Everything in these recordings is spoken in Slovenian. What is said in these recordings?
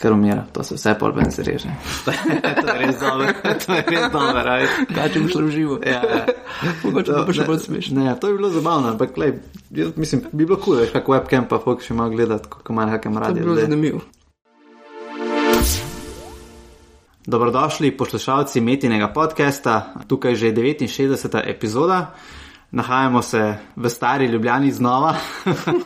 ker umira, to se vse pol ven zreže. to je res dobro, to je res dobro, aj. Kaj če bi šlo v živo? Ja, ja. Mogoče To- pa še bolj smešno. Ne, to bi bilo zabavno, ampak lej, jaz mislim, bi bilo kul, veš, kako webcam pa folk še malo gledati, kako hakem To radi. bi bilo ljudje. zanimivo. Dobrodošli poslušalci Metinega podcasta, tukaj že 69. epizoda. Nahajamo se v stari Ljubljani znova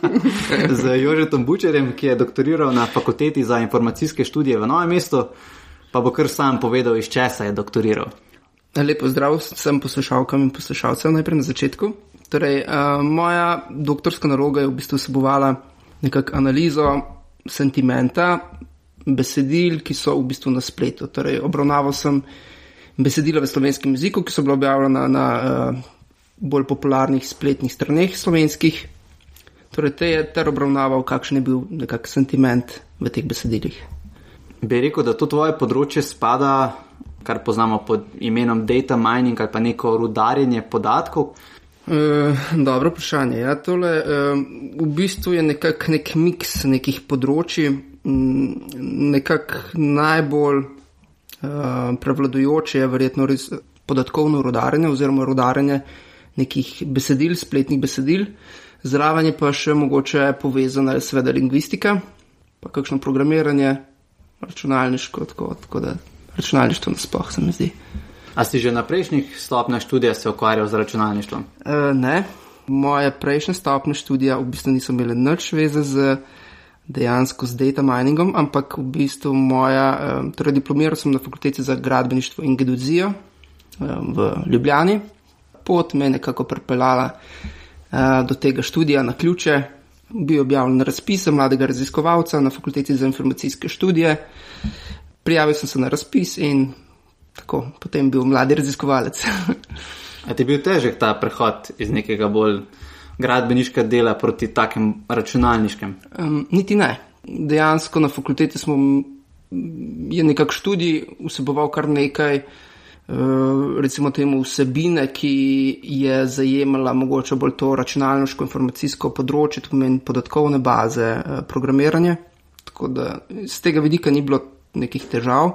z Jožetom Bučerjem, ki je doktoriral na fakulteti za informacijske študije v Novem mestu, pa bo kar sam povedal, iz česa je doktoriral. Lepo zdrav vsem poslušalkam in poslušalcem najprej na začetku. Torej, uh, moja doktorska naloga je v bistvu vsebovala nekakšno analizo sentimenta besedil, ki so v bistvu na spletu. Torej, obravnaval sem besedila v slovenskem jeziku, ki so bila objavljena na uh, bolj popularnih spletnih straneh slovenskih. Torej, te je ter obravnaval, kakšen je bil nekakšen sentiment v teh besedilih. Bi rekel, da to tvoje področje spada, kar poznamo pod imenom data mining ali pa neko rudarjenje podatkov. Uh, dobro vprašanje. Ja, tole, uh, v bistvu je nekak nek miks nekih področji, nekako najbolj uh, prevladujoče je verjetno res podatkovno rodarjenje oziroma rodarjenje nekih besedil, spletnih besedil, zraven je pa še mogoče povezana seveda lingvistika, pa kakšno programiranje, računalniško, tako, tako da računalništvo nasploh se mi zdi. A si že na prejšnjih stopnjah študija se ukvarjal z računalništvom? Uh, ne, moje prejšnje stopne študija v bistvu niso imele nič veze z dejansko z data miningom, ampak v bistvu moja, um, torej diplomiral sem na fakulteti za gradbeništvo in geodezijo um, v Ljubljani. Pot me je nekako pripeljala uh, do tega študija na ključe. Bil je objavljen razpis za mladega raziskovalca na fakulteti za informacijske študije. Prijavil sem se na razpis in tako, potem bil mladi raziskovalec. A ti je bil težek ta prehod iz nekega bolj gradbeniškega dela proti takem računalniškem? Um, niti ne. Dejansko na fakulteti smo, je nekak študij vseboval kar nekaj, uh, recimo temu vsebine, ki je zajemala mogoče bolj to računalniško informacijsko področje, to pomeni podatkovne baze, uh, programiranje. Tako da z tega vidika ni bilo nekih težav.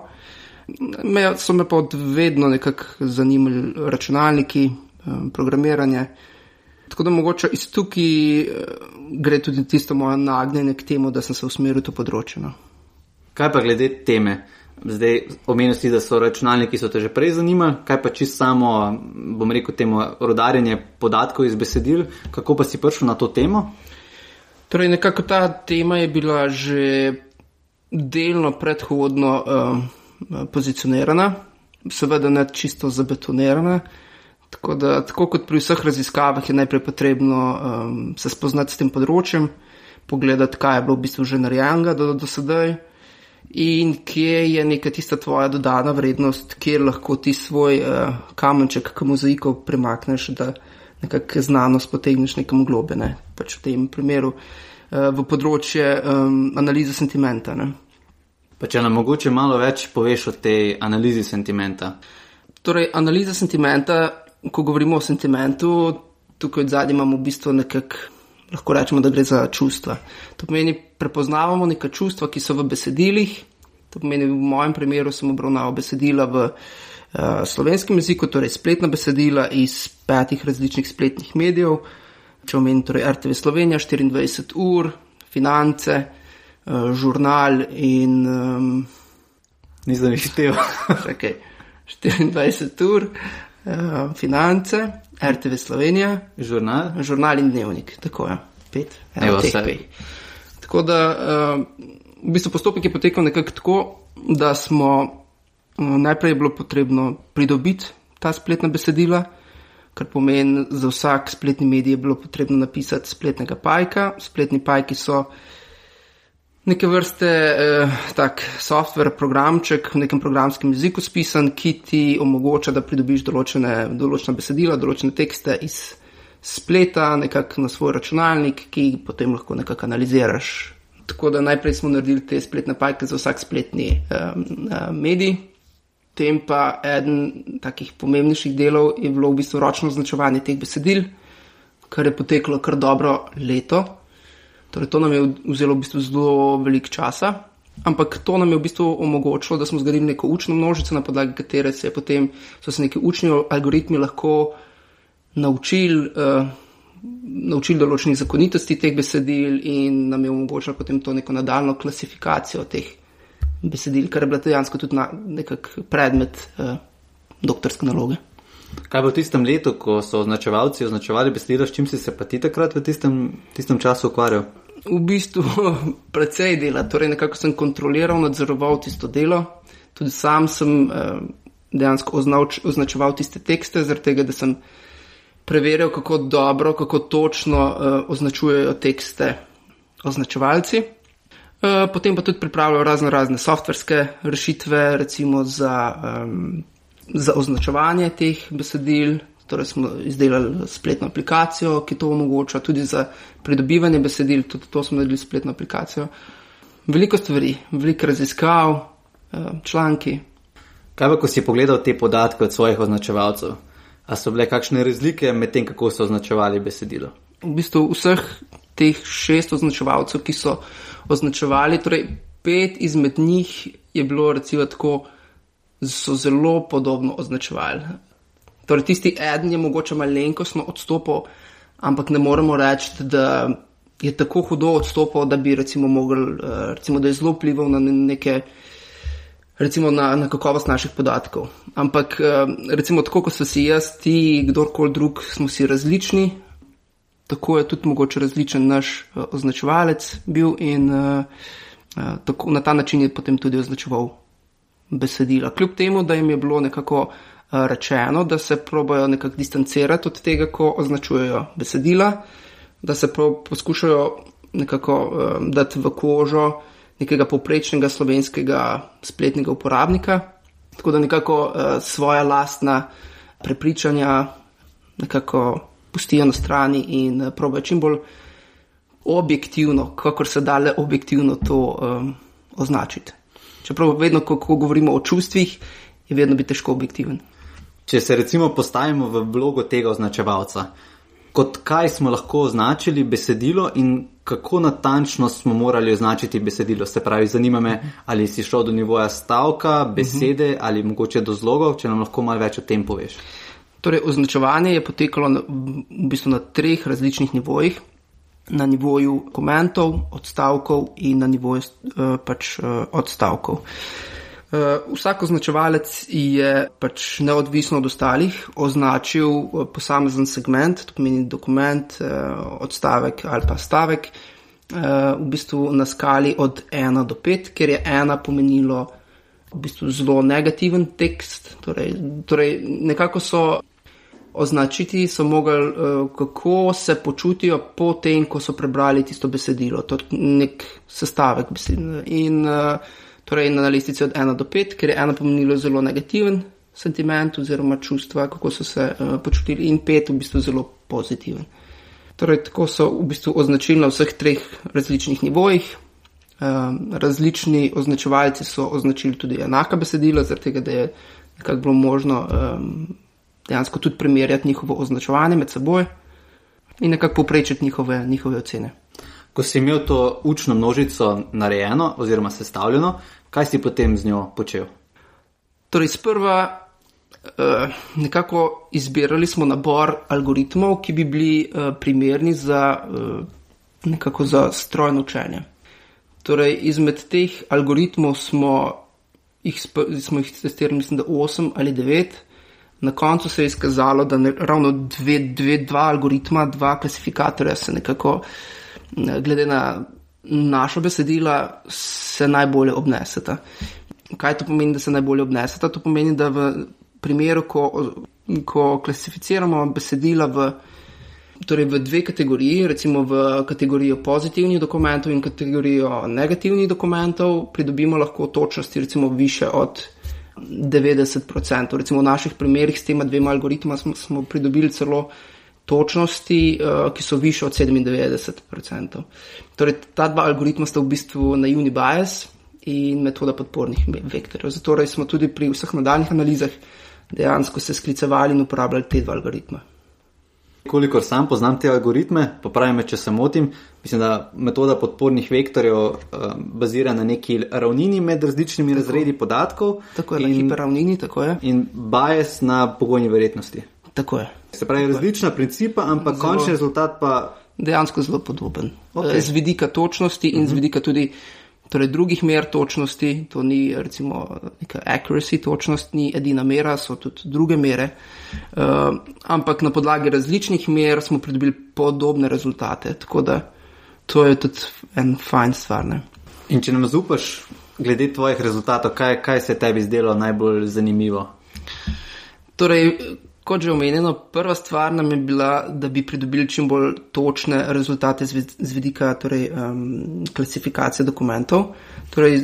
Me, so me pa vedno nekako zanimali računalniki, um, programiranje. Tako da mogoče iz tukaj eh, gre tudi tisto moje nagnjenje k temu, da sem se usmeril v to področje. No. Kaj pa glede teme? Zdaj omenil si, da so računalniki, ki so te že prej zanimali, kaj pa čisto samo, bom rekel, temu rodarjenje podatkov iz besedil, kako pa si prišel na to temo? Torej, nekako ta tema je bila že delno predhodno um, pozicionirana, seveda ne čisto zabetonirana. Tako, da, tako kot pri vseh raziskavah je najprej potrebno um, se spoznati s tem področjem, pogledati, kaj je bilo v bistvu že narejenega do, do sedaj in kje je neka tista tvoja dodana vrednost, kjer lahko ti svoj uh, kamenček k mozaiku premakneš, da nekako znanost potegneš nekam globe, ne? pač v tem primeru uh, v področje um, analize sentimenta. Ne? Pa če nam mogoče malo več poveš o tej analizi sentimenta. Torej, analiza sentimenta, ko govorimo o sentimentu, tukaj od zadnje imamo v bistvu nekako, lahko rečemo, da gre za čustva. To pomeni, prepoznavamo neka čustva, ki so v besedilih. To pomeni, v mojem primeru sem obravnaval besedila v uh, slovenskem jeziku, torej spletna besedila iz petih različnih spletnih medijev. Če omenim torej RTV Slovenija, 24 ur, finance, uh, žurnal in. Um, Nisem jih štel. Čakaj, 24 ur, uh, finance, RTV Slovenija, Žurnal. žurnal in dnevnik. Tako je, pet, Evo, eno vse. pet. Tako da uh, v bistvu postopek je potekal nekako tako, da smo uh, najprej je bilo potrebno pridobiti ta spletna besedila, kar pomeni, za vsak spletni medij je bilo potrebno napisati spletnega pajka. Spletni pajki so neke vrste eh, tak software, programček v nekem programskem jeziku spisan, ki ti omogoča, da pridobiš določene, določene besedila, določene tekste iz spleta, nekako na svoj računalnik, ki jih potem lahko nekako analiziraš. Tako da najprej smo naredili te spletne pajke za vsak spletni uh, medij. Potem pa eden takih pomembnejših delov je bilo v bistvu ročno označevanje teh besedil, kar je poteklo kar dobro leto. Torej, to nam je vzelo v bistvu zelo veliko časa. ampak to nam je v bistvu omogočilo, da smo zgradili neko učno množico, na podlagi katere se potem, so se neki učni algoritmi lahko naučili. Uh, Naučili določenih zakonitosti teh besedil, in nam je omogočilo potem to neko nadaljno klasifikacijo teh besedil, kar je bila dejansko tudi na, nekak predmet uh, doktorske naloge. Kaj bo v tistem letu, ko so označevalci označevali besedilo, s čim si se pa ti takrat v tistem, tistem času ukvarjal? V bistvu precej dela, torej nekako sem kontroliral, nadzoroval tisto delo. Tudi sam sem eh, dejansko označ, označeval tiste tekste, zaradi tega, da sem preveril, kako dobro, kako točno eh, označujejo tekste označevalci. Eh, potem pa tudi pripravljal razno razne softverske rešitve, recimo za, um, za označevanje teh besedil, Torej smo izdelali spletno aplikacijo, ki to omogoča tudi za pridobivanje besedil, tudi to smo naredili spletno aplikacijo. Veliko stvari, veliko raziskav, eh, članki. Kaj pa, ko si pogledal te podatke od svojih označevalcev? A so bile kakšne razlike med tem, kako so označevali besedilo? V bistvu vseh teh šest označevalcev, ki so označevali, torej pet izmed njih je bilo recimo tako, so zelo podobno označevali. Torej, tisti eden je mogoče malenkostno odstopil, ampak ne moremo reči, da je tako hudo odstopil, da bi recimo mogel, eh, recimo, da je zelo vplival na neke. Recimo na, na kakovost naših podatkov. Ampak, eh, recimo, tako kot so si jaz, ti, kdorkoli drug, smo si različni, tako je tudi mogoče različen naš uh, označevalec bil in uh, tako, na ta način je potem tudi označeval besedila. Kljub temu, da jim je bilo nekako rečeno, da se probojajo nekako distancirati od tega, ko označujejo besedila, da se poskušajo nekako um, dati v kožo nekega poprečnega slovenskega spletnega uporabnika, tako da nekako uh, svoja lastna prepričanja nekako pustijo na strani in uh, probojajo čim bolj objektivno, kakor se da le objektivno to um, označiti. Čeprav vedno, ko, ko govorimo o čustvih, je vedno biti težko objektiven. Če se recimo postavimo v vlogo tega označevalca, kot kaj smo lahko označili besedilo in kako natančno smo morali označiti besedilo. Se pravi, zanima me, ali si šel do nivoja stavka, besede mhm. ali mogoče do zlogov, če nam lahko malo več o tem poveš. Torej, označevanje je potekalo na, v bistvu na treh različnih nivojih. Na nivoju komentov, odstavkov in na nivoju uh, pač, uh, odstavkov. Uh, vsak označevalec je pač neodvisno od ostalih označil uh, posamezen segment, to pomeni dokument, uh, odstavek ali pa stavek, v bistvu na skali od 1 do 5, ker je 1 pomenilo v bistvu zelo negativen tekst. Torej, torej nekako so označiti, so mogli, kako se počutijo po tem, ko so prebrali tisto besedilo, to je nek sestavek besedila. In, uh, torej na listici od 1 do 5, ker je 1 pomenilo zelo negativen sentiment oziroma čustva, kako so se uh, počutili, in 5 v bistvu zelo pozitiven. Torej, tako so v bistvu označili na vseh treh različnih nivojih. Um, različni označevalci so označili tudi enaka besedila, zaradi tega, da je nekako bilo možno um, dejansko tudi primerjati njihovo označevanje med seboj in nekako poprečiti njihove, njihove ocene. Ko si imel to učno množico narejeno oziroma sestavljeno, Kaj si potem z njo počel? Torej, sprva uh, nekako izbirali smo nabor algoritmov, ki bi bili uh, primerni za, uh, za strojno učenje. Torej, izmed teh algoritmov smo jih, smo jih testirali, mislim, da 8 ali 9. Na koncu se je izkazalo, da ne, ravno dve, dve, dva algoritma, dva klasifikatorja se nekako, glede na naša besedila se najbolje obneseta. Kaj to pomeni, da se najbolje obneseta? To pomeni, da v primeru, ko, ko klasificiramo besedila v, torej v dve kategoriji, recimo v kategorijo pozitivnih dokumentov in kategorijo negativnih dokumentov, pridobimo lahko točnosti recimo više od 90%. Recimo v naših primerih s tema dvema algoritma smo, smo pridobili celo točnosti, uh, ki so više od 97%. Torej, ta dva algoritma sta v bistvu naivni bias in metoda podpornih vektorjev. Zato smo tudi pri vseh nadaljnih analizah dejansko se sklicevali in uporabljali te dva algoritma. Kolikor sam poznam te algoritme, popravim me, če se motim, mislim, da metoda podpornih vektorjev uh, bazira na neki ravnini med različnimi tako. razredi podatkov. Tako je, in, na hiperravnini, tako je. In bias na pogojni verjetnosti. Tako je. Se pravi, različna principa, ampak zelo, končni rezultat pa. Dejansko zelo podoben. Okay. Z vidika točnosti in uh -huh. z mhm. vidika tudi torej drugih mer točnosti, to ni recimo neka accuracy točnost, ni edina mera, so tudi druge mere. Uh, ampak na podlagi različnih mer smo pridobili podobne rezultate. Tako da to je tudi en fajn stvar. Ne? In če nam zaupaš, glede tvojih rezultatov, kaj, kaj se tebi zdelo najbolj zanimivo? Torej, kot že omenjeno, prva stvar nam je bila, da bi pridobili čim bolj točne rezultate z vidika torej, um, klasifikacije dokumentov. Torej,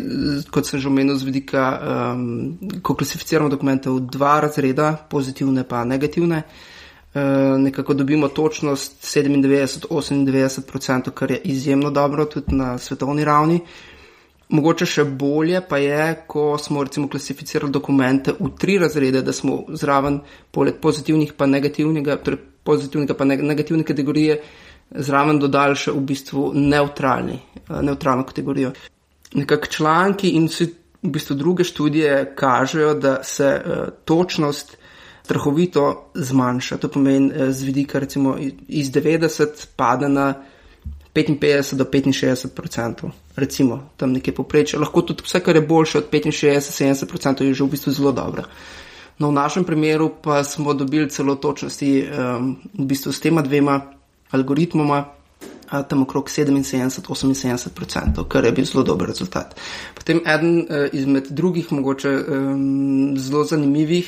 kot sem že omenil, z vidika, um, ko klasificiramo dokumente v dva razreda, pozitivne pa negativne, uh, nekako dobimo točnost 97-98%, kar je izjemno dobro tudi na svetovni ravni. Mogoče še bolje pa je, ko smo recimo klasificirali dokumente v tri razrede, da smo zraven, poleg pozitivnih pa negativnega, torej pozitivnega pa negativne kategorije, zraven dodali še v bistvu neutralni, eh, neutralno kategorijo. Nekak članki in vsi v bistvu druge študije kažejo, da se uh, točnost strahovito zmanjša. To pomeni uh, z vidika recimo iz 90 pada na 55 do 65 odstotkov, recimo tam nekje poprečje. Lahko tudi vse, kar je boljše od 65-70 odstotkov, je že v bistvu zelo dobro. No, v našem primeru pa smo dobili celo točnosti um, v bistvu s tema dvema algoritmoma. Tam okrog 77-78 odstotkov, kar je bil zelo dober rezultat. Potem eden uh, izmed drugih, mogoče um, zelo zanimivih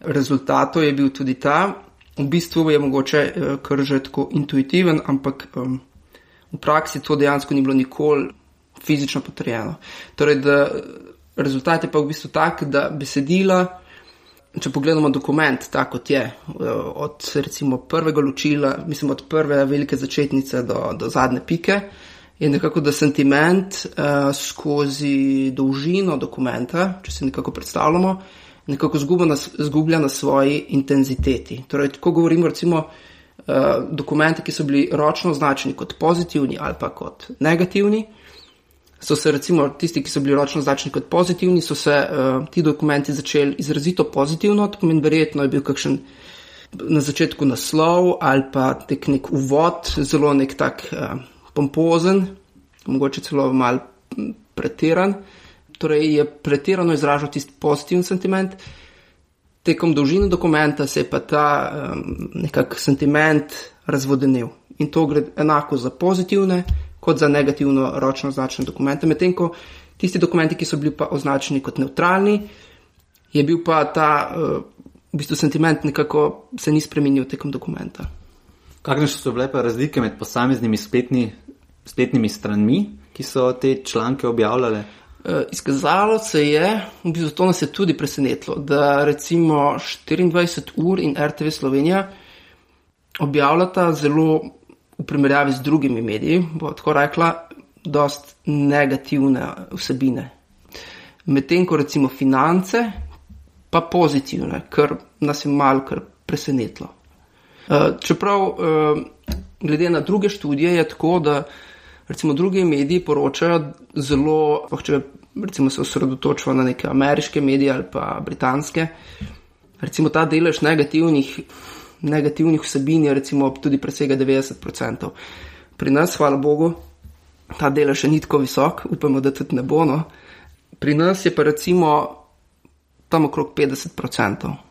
rezultatov je bil tudi ta, v bistvu je mogoče uh, kar že tako intuitiven, ampak um, v praksi to dejansko ni bilo nikoli fizično potrjeno. Torej, da rezultat je pa v bistvu tak, da besedila, če pogledamo dokument, tako kot je, od recimo prvega ločila, mislim od prve velike začetnice do, do zadnje pike, je nekako da sentiment uh, skozi dolžino dokumenta, če si nekako predstavljamo, nekako zgublja na svoji intenziteti. Torej, ko govorimo recimo, uh, dokumente, ki so bili ročno označeni kot pozitivni ali pa kot negativni. So se recimo tisti, ki so bili ročno označeni kot pozitivni, so se uh, ti dokumenti začeli izrazito pozitivno, to pomeni, verjetno je bil kakšen na začetku naslov ali pa nek, nek uvod, zelo nek tak uh, pompozen, mogoče celo mal pretiran. Torej je pretirano izražal tisti pozitiven sentiment, uh, tekom dolžine dokumenta se je pa ta um, nekak sentiment razvodenil. In to gre enako za pozitivne, kot za negativno ročno označene dokumente. Medtem ko tisti dokumenti, ki so bili pa označeni kot neutralni, je bil pa ta uh, v bistvu sentiment nekako se ni spremenil tekom dokumenta. Kakšne so bile pa razlike med posameznimi spletni, spletnimi stranmi, ki so te članke objavljale? Eh, izkazalo se je, v bistvu to nas je tudi presenetilo, da recimo 24 ur in RTV Slovenija objavljata zelo v primerjavi z drugimi mediji, bo tako rekla, dost negativne vsebine. Medtem ko recimo finance, pa pozitivne, kar nas je malo kar presenetilo. Eh, čeprav eh, glede na druge študije je tako, da recimo drugi mediji poročajo zelo, če recimo se osredotočajo na neke ameriške medije ali pa britanske, recimo ta delež negativnih, negativnih vsebin je recimo tudi presega 90%. Pri nas, hvala Bogu, ta delež še ni tako visok, upamo, da tudi ne bo. No. Pri nas je pa recimo tam okrog 50%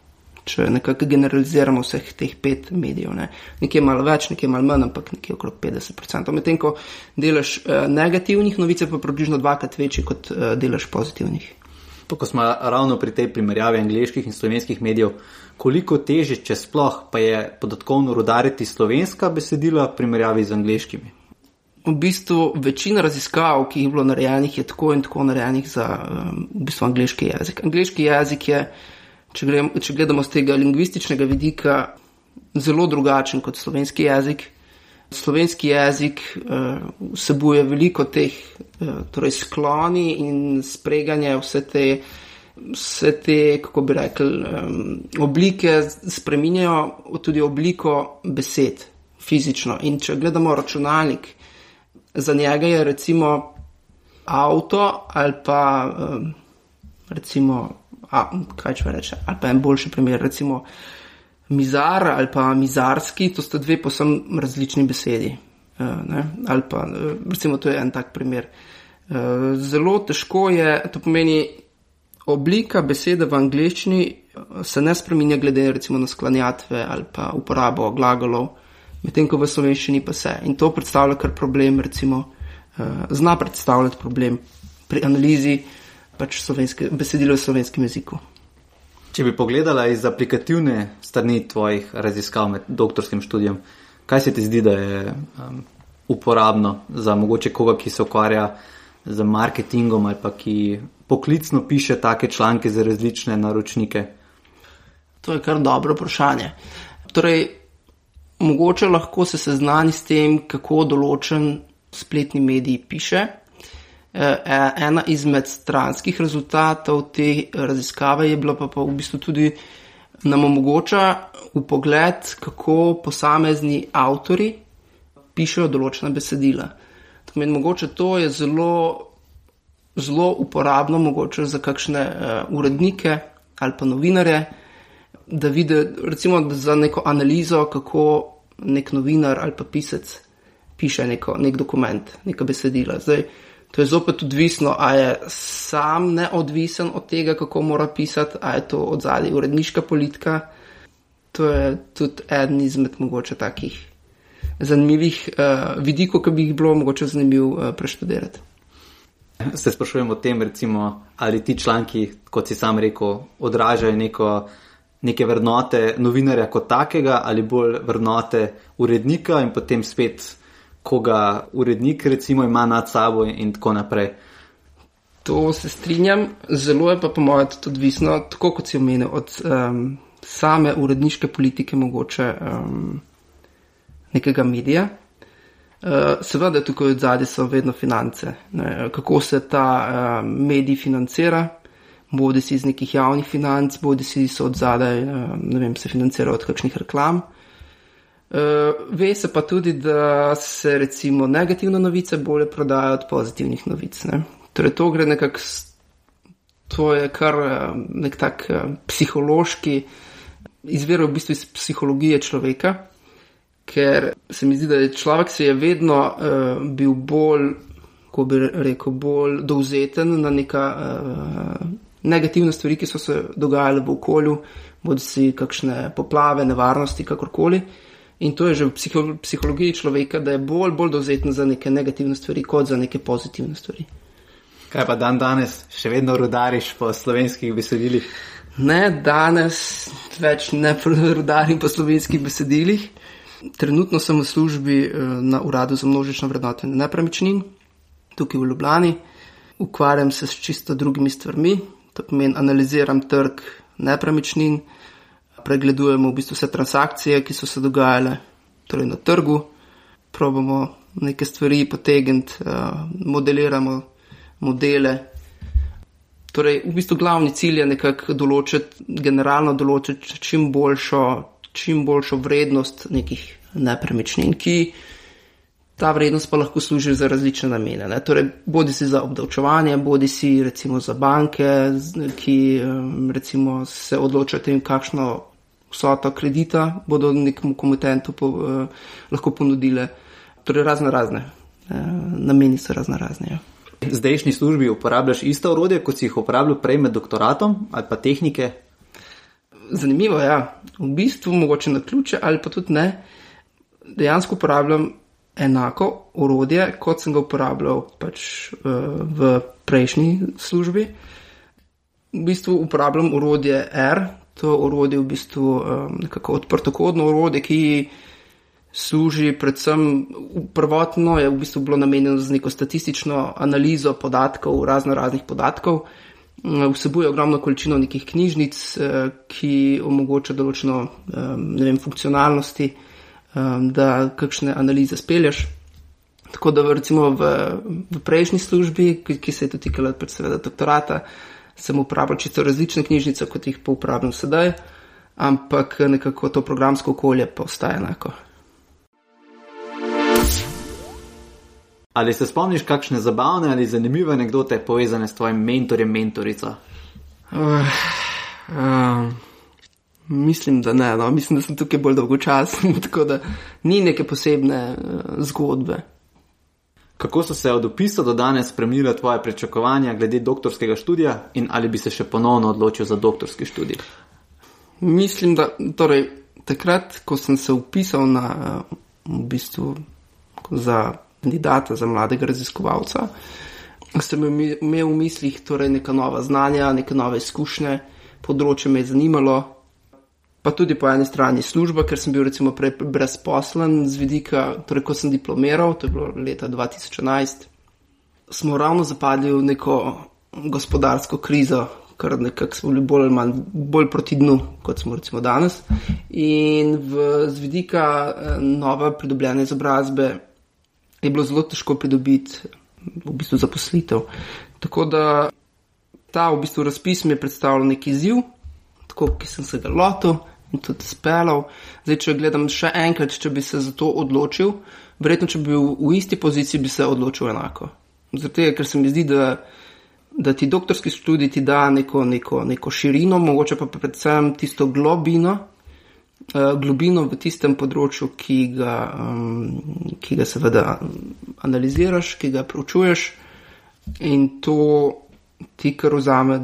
če nekako generaliziramo vseh teh pet medijev. Ne. Nekje malo več, nekje malo manj, ampak nekje okrog 50%. Medtem ko delež eh, negativnih novic pa približno dvakrat večji kot eh, delež pozitivnih. Pa, ko smo ravno pri tej primerjavi angliških in slovenskih medijev, koliko teže, če sploh, pa je podatkovno rodariti slovenska besedila v primerjavi z angliškimi? V bistvu večina raziskav, ki jih je bilo narejenih, je tako in tako narejenih za um, v bistvu angliški jezik. Angliški jezik je če, grem, če gledamo z tega lingvističnega vidika, zelo drugačen kot slovenski jezik. Slovenski jezik uh, vsebuje veliko teh uh, torej skloni in spreganja, vse te se te, kako bi rekel, um, oblike spreminjajo tudi obliko besed, fizično. In če gledamo računalnik, za njega je recimo avto ali pa um, recimo, a, kaj če reče, ali pa en boljši primer, recimo mizar ali pa mizarski, to sta dve posem različni besedi. Uh, ali pa uh, recimo to je en tak primer. Uh, zelo težko je, to pomeni, oblika besede v angleščini se ne spremenja glede recimo na sklanjatve ali pa uporabo glagolov, medtem ko v slovenščini pa se. In to predstavlja kar problem, recimo, uh, zna predstavljati problem pri analizi pač besedila v slovenskem jeziku. Če bi pogledala iz aplikativne strani tvojih raziskav med doktorskim študijem, kaj se ti zdi, da je um, uporabno za mogoče koga, ki se ukvarja z marketingom ali pa ki poklicno piše take članke za različne naročnike? To je kar dobro vprašanje. Torej, mogoče lahko se seznani s tem, kako določen spletni medij piše. E, ena izmed stranskih rezultatov te raziskave je bila pa, pa v bistvu tudi nam omogoča v pogled, kako posamezni avtori pišejo določena besedila. To meni mogoče to je zelo zelo uporabno, mogoče za kakšne uh, urednike ali pa novinare, da vidi, recimo, za neko analizo, kako nek novinar ali pa pisec piše neko, nek dokument, neka besedila. Zdaj, to je zopet odvisno, a je sam neodvisen od tega, kako mora pisati, a je to od zadaj uredniška politika. To je tudi eden izmed mogoče takih zanimivih uh, vidikov, ki bi jih bilo mogoče zanimivo uh, preštudirati se sprašujem o tem, recimo, ali ti članki, kot si sam rekel, odražajo neko, neke vrednote novinarja kot takega ali bolj vrednote urednika in potem spet, koga urednik recimo ima nad sabo in tako naprej. To se strinjam, zelo je pa po mojem tudi odvisno, tako kot si omenil, od um, same uredniške politike mogoče um, nekega medija. Uh, seveda, tukaj od zadaj so vedno finance. Ne, kako se ta uh, medij financira, bodi si iz nekih javnih financ, bodi si so od zadaj, uh, ne vem, se financira od kakšnih reklam. Uh, ve se pa tudi, da se recimo negativne novice bolje prodajajo od pozitivnih novic. Ne. Torej, to gre nekako, to je kar nek tak psihološki, izvira v bistvu iz psihologije človeka ker se mi zdi, da je človek se je vedno uh, bil bolj, ko bi rekel, bolj dovzeten na neka uh, negativne stvari, ki so se dogajale v okolju, bodi si kakšne poplave, nevarnosti, kakorkoli. In to je že v psiho psihologiji človeka, da je bolj, bolj dovzeten za neke negativne stvari, kot za neke pozitivne stvari. Kaj pa dan danes, še vedno rudariš po slovenskih besedilih? Ne, danes več ne rudarim po slovenskih besedilih. Trenutno sem v službi eh, na Uradu za množično vrednotenje nepremičnin, tukaj v Ljubljani. Ukvarjam se s čisto drugimi stvarmi, to pomeni analiziram trg nepremičnin, pregledujemo v bistvu vse transakcije, ki so se dogajale torej na trgu, probamo neke stvari potegniti, eh, modeliramo modele. Torej, v bistvu glavni cilj je nekako določiti, generalno določiti čim boljšo čim boljšo vrednost nekih nepremičnin, ki ta vrednost pa lahko služi za različne namene. Ne? Torej, bodi si za obdavčevanje, bodi si recimo za banke, ki recimo se odločajo tem, kakšno vsoto kredita bodo nekemu komitentu po, eh, lahko ponudile. Torej, razne razne. Eh, nameni so razne razne. Ja. Zdajšnji službi uporabljaš ista urodja, kot si jih uporabljal prej med doktoratom ali pa tehnike, zanimivo je, ja. v bistvu mogoče na ključe ali pa tudi ne. Dejansko uporabljam enako orodje, kot sem ga uporabljal pač, uh, v prejšnji službi. V bistvu uporabljam orodje R, to orodje je v bistvu um, nekako odprtokodno orodje, ki služi predvsem prvotno, je v bistvu bilo namenjeno za neko statistično analizo podatkov, razno raznih podatkov. Eh, vsebuje ogromno količino nekih knjižnic, eh, ki omogoča določeno vem, funkcionalnosti, da kakšne analize spelješ. Tako da recimo v, v prejšnji službi, ki, ki se je dotikala seveda doktorata, sem uporabljal čisto različne knjižnice, kot jih pa uporabljam sedaj, ampak nekako to programsko okolje pa ostaja enako. Ali se spomniš kakšne zabavne ali zanimive anekdote povezane s tvojim mentorjem, mentorico? Uh, uh, mislim, da ne, no. mislim, da sem tukaj bolj dolgočasen, tako da ni neke posebne uh, zgodbe. Kako so se od opisa do danes spremenila tvoje pričakovanja glede doktorskega študija in ali bi se še ponovno odločil za doktorski študij? Mislim, da torej, takrat, ko sem se upisal na, v bistvu, za kandidata za mladega raziskovalca, sem imel v mislih torej, neka nova znanja, neke nove izkušnje, področje me je zanimalo, pa tudi po eni strani služba, ker sem bil recimo prej brezposlen z vidika, torej ko sem diplomiral, to je bilo leta 2011, smo ravno zapadli v neko gospodarsko krizo, kar nekako smo bili bolj ali manj bolj proti dnu, kot smo recimo danes. In v, z vidika eh, nove pridobljene izobrazbe je bilo zelo težko pridobiti v bistvu zaposlitev. Tako da ta v bistvu razpis mi je predstavljal neki izziv, tako ki sem se ga lotil tudi speljal. Zdaj, če gledam še enkrat, če bi se za to odločil, verjetno, če bi bil v isti poziciji, bi se odločil enako. Zato, ker se mi zdi, da da ti doktorski študij ti da neko, neko, neko širino, mogoče pa predvsem tisto globino, uh, globino v tistem področju, ki ga, um, ki ga seveda analiziraš, ki ga preučuješ in to ti kar vzame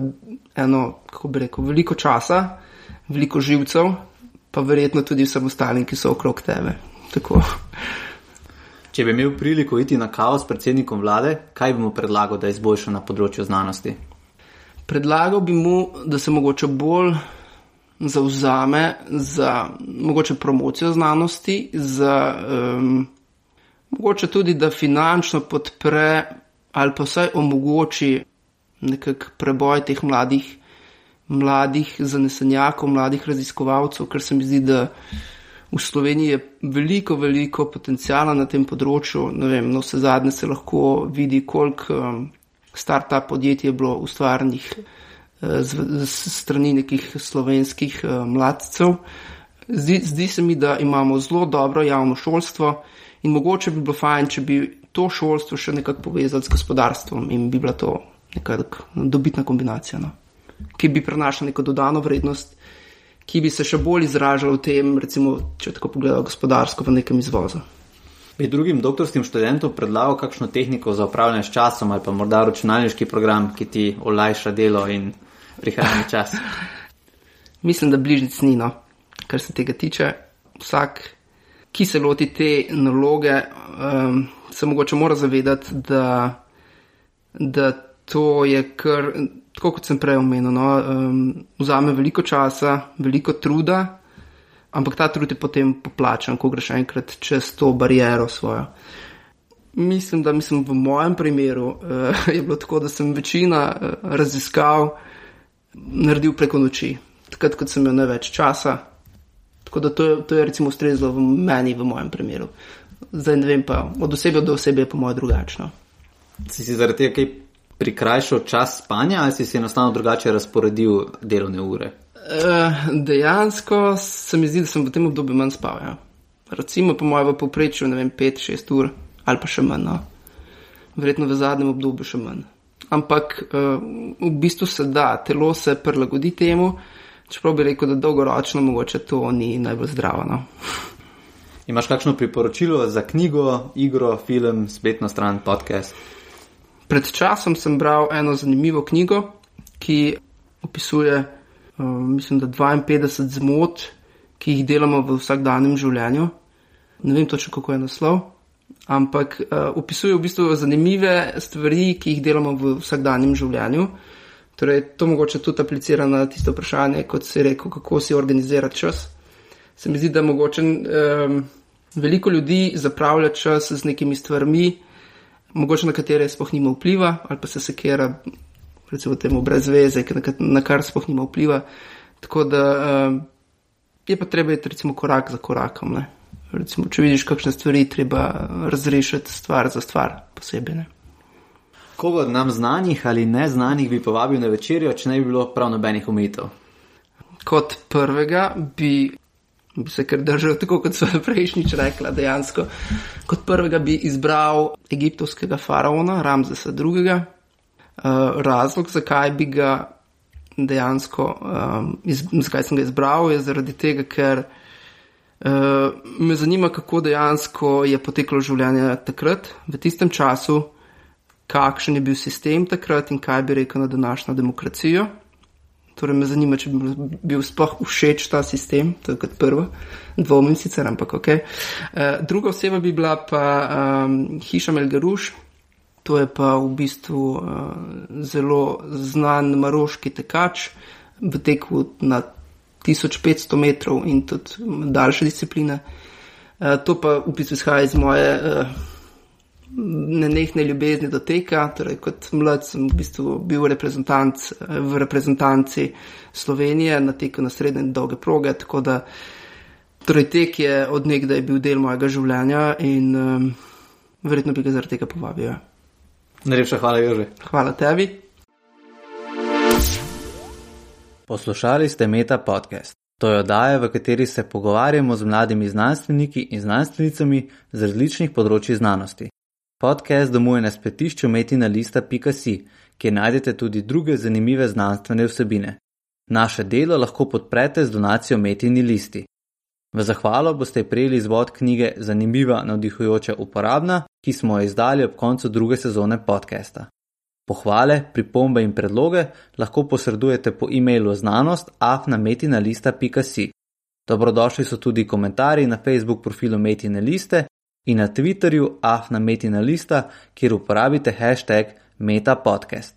eno, kako bi rekel, veliko časa, veliko živcev, pa verjetno tudi vsem ostalim, ki so okrog tebe. Tako. Če bi imel priliko iti na kaos s predsednikom vlade, kaj bi mu predlagal, da izboljša na področju znanosti? Predlagal bi mu, da se mogoče bolj zauzame za mogoče promocijo znanosti, za um, mogoče tudi, da finančno podpre ali pa vsaj omogoči nekak preboj teh mladih, mladih zanesenjakov, mladih raziskovalcev, ker se mi zdi, da v Sloveniji je veliko, veliko potencijala na tem področju. Vem, no, vse zadnje se lahko vidi, koliko um, start-up podjetij je bilo ustvarjenih uh, strani nekih slovenskih uh, mladcev. Zdi, zdi se mi, da imamo zelo dobro javno šolstvo in mogoče bi bilo fajn, če bi to šolstvo še nekako povezali z gospodarstvom in bi bila to nekako dobitna kombinacija, no? Ki bi prenašala neko dodano vrednost ki bi se še bolj izražal v tem, recimo, če tako pogledamo gospodarsko, v nekem izvozu. Bi drugim doktorskim študentom predlagal kakšno tehniko za upravljanje s časom ali pa morda računalniški program, ki ti olajša delo in prihrani čas? Mislim, da bližnjic ni, no, kar se tega tiče. Vsak, ki se loti te naloge, um, se mogoče mora zavedati, da, da to je kar tako kot sem prej omenil, no, um, vzame veliko časa, veliko truda, ampak ta trud je potem poplačan, ko greš enkrat čez to barijero svojo. Mislim, da mislim, v mojem primeru uh, je bilo tako, da sem večina uh, raziskav naredil preko noči, takrat, ko sem imel največ časa. Tako da to je, to je recimo ustrezalo v meni, v mojem primeru. Zdaj ne vem pa, od osebe do osebe je po mojem drugačno. Si si zaradi tega kaj prikrajšal čas spanja ali si si enostavno drugače razporedil delovne ure? Uh, dejansko se mi zdi, da sem v tem obdobju manj spal. Ja. Recimo, po mojem, v povprečju 5-6 ur ali pa še manj. No. Verjetno v zadnjem obdobju še manj. Ampak uh, v bistvu se da, telo se prilagodi temu, čeprav bi rekel, da dolgoročno mogoče to ni najbolj zdravo. No. Imaš kakšno priporočilo za knjigo, igro, film, spletno stran, podcast? Pred časom sem bral eno zanimivo knjigo, ki opisuje, uh, mislim, da 52 zmot, ki jih delamo v vsakdanjem življenju. Ne vem točno, kako je naslov, ampak uh, opisuje v bistvu zanimive stvari, ki jih delamo v vsakdanjem življenju. Torej, to mogoče tudi aplicira na tisto vprašanje, kot si rekel, kako si organizirati čas. Se mi zdi, da mogoče um, veliko ljudi zapravlja čas z nekimi stvarmi, mogoče na katere sploh nima vpliva, ali pa se sekera, recimo, temu brez veze, na kar sploh nima vpliva. Tako da uh, je pa treba iti, recimo, korak za korakom. Recimo, če vidiš, kakšne stvari treba razrešiti, stvar za stvar, posebej. Ne? Koga od nam znanih ali neznanih bi povabil na večerjo, če ne bi bilo prav nobenih omejitev? Kot prvega bi se kar držal, tako kot so prejšnjič rekla, dejansko. Kot prvega bi izbral egiptovskega faraona, Ramzesa II. Uh, razlog, zakaj bi ga dejansko, um, iz, zakaj sem ga izbral, je zaradi tega, ker uh, me zanima, kako dejansko je poteklo življenje takrat, v tistem času, kakšen je bil sistem takrat in kaj bi rekel na današnjo demokracijo. Torej, me zanima, če bi bil sploh všeč ta sistem, to je kot prvo, dvomim sicer, ampak ok. Uh, druga oseba bi bila pa um, Hišam El Garuš, To je pa v bistvu uh, zelo znan maroški tekač v teku na 1500 metrov in tudi daljše discipline. Uh, to pa v bistvu izhaja iz moje uh, nenehne ljubezni do teka. Torej, kot mlad sem v bistvu bil reprezentant v reprezentanci Slovenije na teku na srednje in dolge proge. Tako da torej, tek je od nekdaj bil del mojega življenja in um, verjetno bi ga zaradi tega povabil. Ja. Najlepša hvala, Jože. Hvala tebi. Poslušali ste Meta podcast. To je oddaja, v kateri se pogovarjamo z mladimi znanstveniki in znanstvenicami z različnih področji znanosti. Podcast domuje na spletišču metina.si, kjer najdete tudi druge zanimive znanstvene vsebine. Naše delo lahko podprete z donacijo Metini listi. V zahvalo boste prejeli izvod knjige Zanimiva, navdihujoča, uporabna, ki smo jo izdali ob koncu druge sezone podcasta. Pohvale, pripombe in predloge lahko posredujete po e-mailu znanost afnametina.si. Dobrodošli so tudi komentarji na Facebook profilu Metina Liste in na Twitterju afnametina.lista, kjer uporabite hashtag metapodcast.